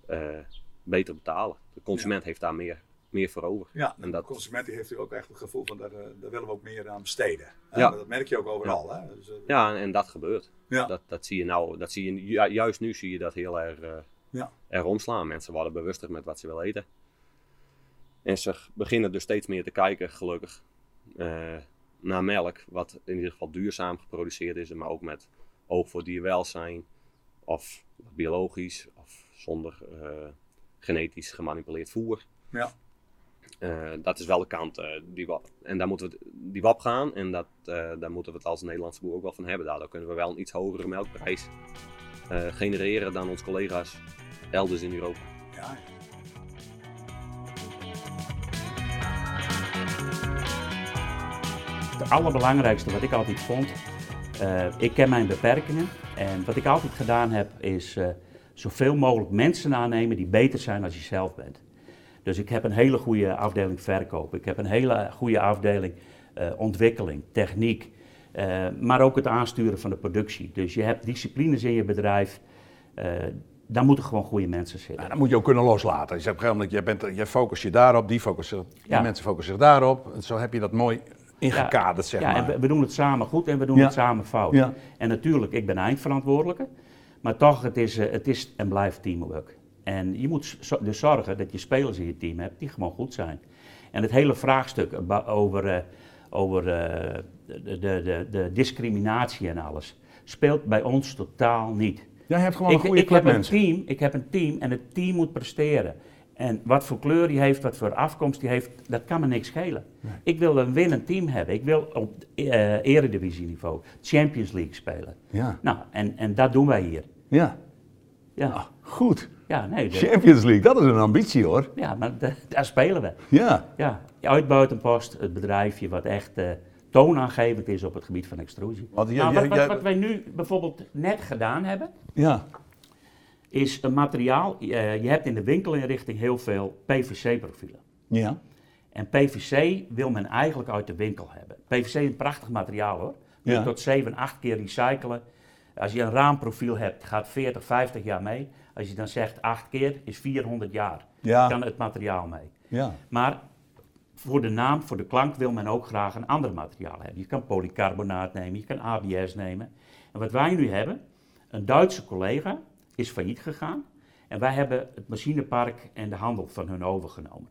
eh, beter betalen. De consument heeft daar meer, meer voor over. Ja, En dat- de consument die heeft ook echt het gevoel van daar, eh, daar willen we ook meer aan besteden. Ja. Dat merk je ook overal. Hè? Dus, eh, Ja, en, en dat gebeurt. Ja. Dat, dat zie je nou, dat zie je, ju- juist nu zie je dat heel erg, eh, Ja. omslaan. Mensen worden bewuster met wat ze willen eten. En ze beginnen dus steeds meer te kijken, gelukkig, eh, naar melk, wat in ieder geval duurzaam geproduceerd is, maar ook met oog voor dierwelzijn, of biologisch, of zonder eh, genetisch gemanipuleerd voer. Ja. Eh, dat is wel de kant eh, die en daar moeten we die we op gaan en dat, eh, daar moeten we het als Nederlandse boer ook wel van hebben. Daardoor kunnen we wel een iets hogere melkprijs eh, genereren dan onze collega's elders in Europa. ja. Het allerbelangrijkste wat ik altijd vond, eh, ik ken mijn beperkingen en wat ik altijd gedaan heb is eh, zoveel mogelijk mensen aannemen die beter zijn als je zelf bent. Dus ik heb een hele goede afdeling verkoop, ik heb een hele goede afdeling eh, ontwikkeling, techniek, maar ook het aansturen van de productie. Dus je hebt disciplines in je bedrijf, daar moeten gewoon goede mensen zitten. Nou, dan moet je ook kunnen loslaten. Je zegt op een gegeven moment, je, bent, je focust je daarop, die, die Ja. mensen focussen zich daarop. En zo heb je dat mooi ingekaderd, zeg ja, maar. en we, we doen het samen goed en we doen Ja. het samen fout. Ja. En natuurlijk, ik ben eindverantwoordelijke, maar toch, het is, eh, het is en blijft teamwork. En je moet dus zorgen dat je spelers in je team hebt die gewoon goed zijn. En het hele vraagstuk over, eh, over eh, de, de, de, de discriminatie en alles speelt bij ons totaal niet. Jij hebt gewoon ik, een goede ik heb een team, ik heb een team en het team moet presteren. En wat voor kleur die heeft, wat voor afkomst die heeft, dat kan me niks schelen. Ik wil een winnend team hebben. Ik wil op eh eredivisieniveau Champions League spelen. Ja, Nou, en, en dat doen wij hier. ja. Ja, goed. ja nee. Champions League, dat is een ambitie hoor. ja maar da- daar spelen we. Ja. Ja, Uitbuitenpost, het bedrijfje wat echt eh, toonaangevend is op het gebied van extrusie. Want Nou, wat, wat, wat wij nu bijvoorbeeld net gedaan hebben, Ja. Is een materiaal. eh, je hebt in de winkelinrichting heel veel PVC-profielen. Ja. En PVC wil men eigenlijk uit de winkel hebben. PVC is een prachtig materiaal hoor. Je Ja. kunt tot 7, 8 keer recyclen. Als je een raamprofiel hebt, gaat 40, 50 jaar mee. Als je dan zegt 8 keer, is 400 jaar. Ja. Kan het materiaal mee. Ja. Maar voor de naam, voor de klank wil men ook graag een ander materiaal hebben. Je kan polycarbonaat nemen, je kan ABS nemen. En wat wij nu hebben, een Duitse collega is failliet gegaan. En wij hebben het machinepark en de handel van hun overgenomen.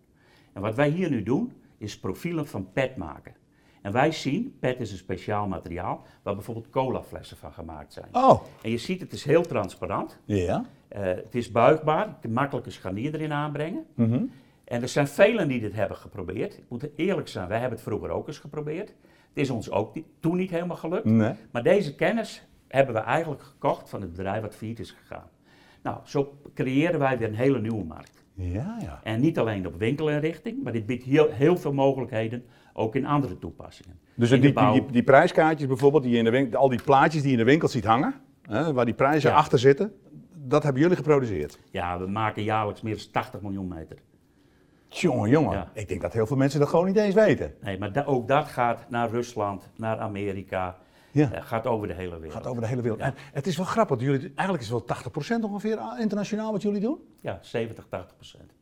En wat wij hier nu doen, is profielen van PET maken. En wij zien, PET is een speciaal materiaal, waar bijvoorbeeld colaflessen van gemaakt zijn. Oh. En je ziet, het is heel transparant. Ja. Eh, het is buigbaar, je kunt makkelijk een scharnier erin aanbrengen. Mhm. En er zijn velen die dit hebben geprobeerd. Ik moet eerlijk zijn, wij hebben het vroeger ook eens geprobeerd. Het is ons ook niet- toen niet helemaal gelukt. Nee. Maar deze kennis hebben we eigenlijk gekocht van het bedrijf wat failliet is gegaan. Nou, zo creëren wij weer een hele nieuwe markt. Ja, ja. En niet alleen op winkelinrichting, maar dit biedt heel, heel veel mogelijkheden ook in andere toepassingen. Dus die, die, die prijskaartjes bijvoorbeeld, die je in de winkel, al die plaatjes die je in de winkel ziet hangen, hè, waar die prijzen Ja. achter zitten, dat hebben jullie geproduceerd. Ja, we maken jaarlijks meer dan 80 miljoen meter. Jongen, jongen. Ja. Ik denk dat heel veel mensen dat gewoon niet eens weten. Nee, maar da- ook dat gaat naar Rusland, naar Amerika, Ja. eh, gaat over de hele wereld. Gaat over de hele wereld. Ja. En het is wel grappig, jullie, eigenlijk is het wel 80% ongeveer internationaal wat jullie doen. Ja, 70, 80 procent.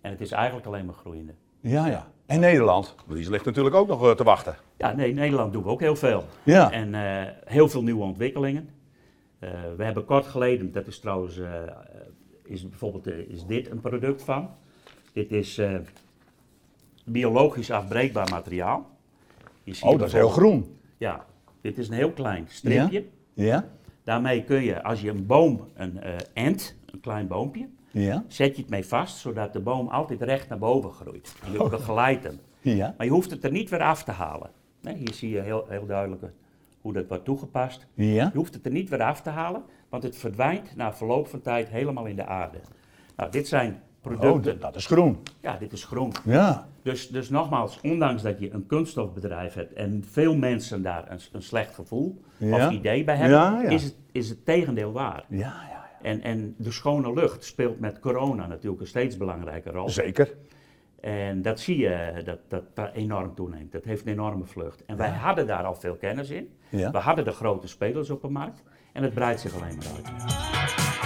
En het is eigenlijk alleen maar groeiende. Ja, ja. En Nederland, die ligt natuurlijk ook nog eh, te wachten. Ja, nee, Nederland doen we ook heel veel. Ja. En eh, heel veel nieuwe ontwikkelingen. We hebben kort geleden, dat is trouwens, is bijvoorbeeld is dit een product van. Dit is biologisch afbreekbaar materiaal. Oh, dat is heel groen. Ja, dit is een heel klein stripje. Ja? Daarmee kun je, als je een boom, een eh ent, een klein boompje, Ja? zet je het mee vast, zodat de boom altijd recht naar boven groeit. En je begeleidt hem. Ja. Maar je hoeft het er niet weer af te halen. Nee, hier zie je heel, heel duidelijk hoe dat wordt toegepast. Ja? Je hoeft het er niet weer af te halen. Want het verdwijnt na verloop van tijd helemaal in de aarde. Nou, dit zijn producten. Oh, dat is groen. Ja, dit is groen. Ja. Dus, dus nogmaals, ondanks dat je een kunststofbedrijf hebt en veel mensen daar een, een slecht gevoel Ja. of idee bij hebben, Ja, ja. Is, het, is het tegendeel waar. Ja, ja, En, en de schone lucht speelt met corona natuurlijk een steeds belangrijke rol. Zeker. En dat zie je dat dat, dat enorm toeneemt. Dat heeft een enorme vlucht. En wij hadden daar al veel kennis in. Ja. We hadden de grote spelers op de markt. En het breidt zich alleen maar uit.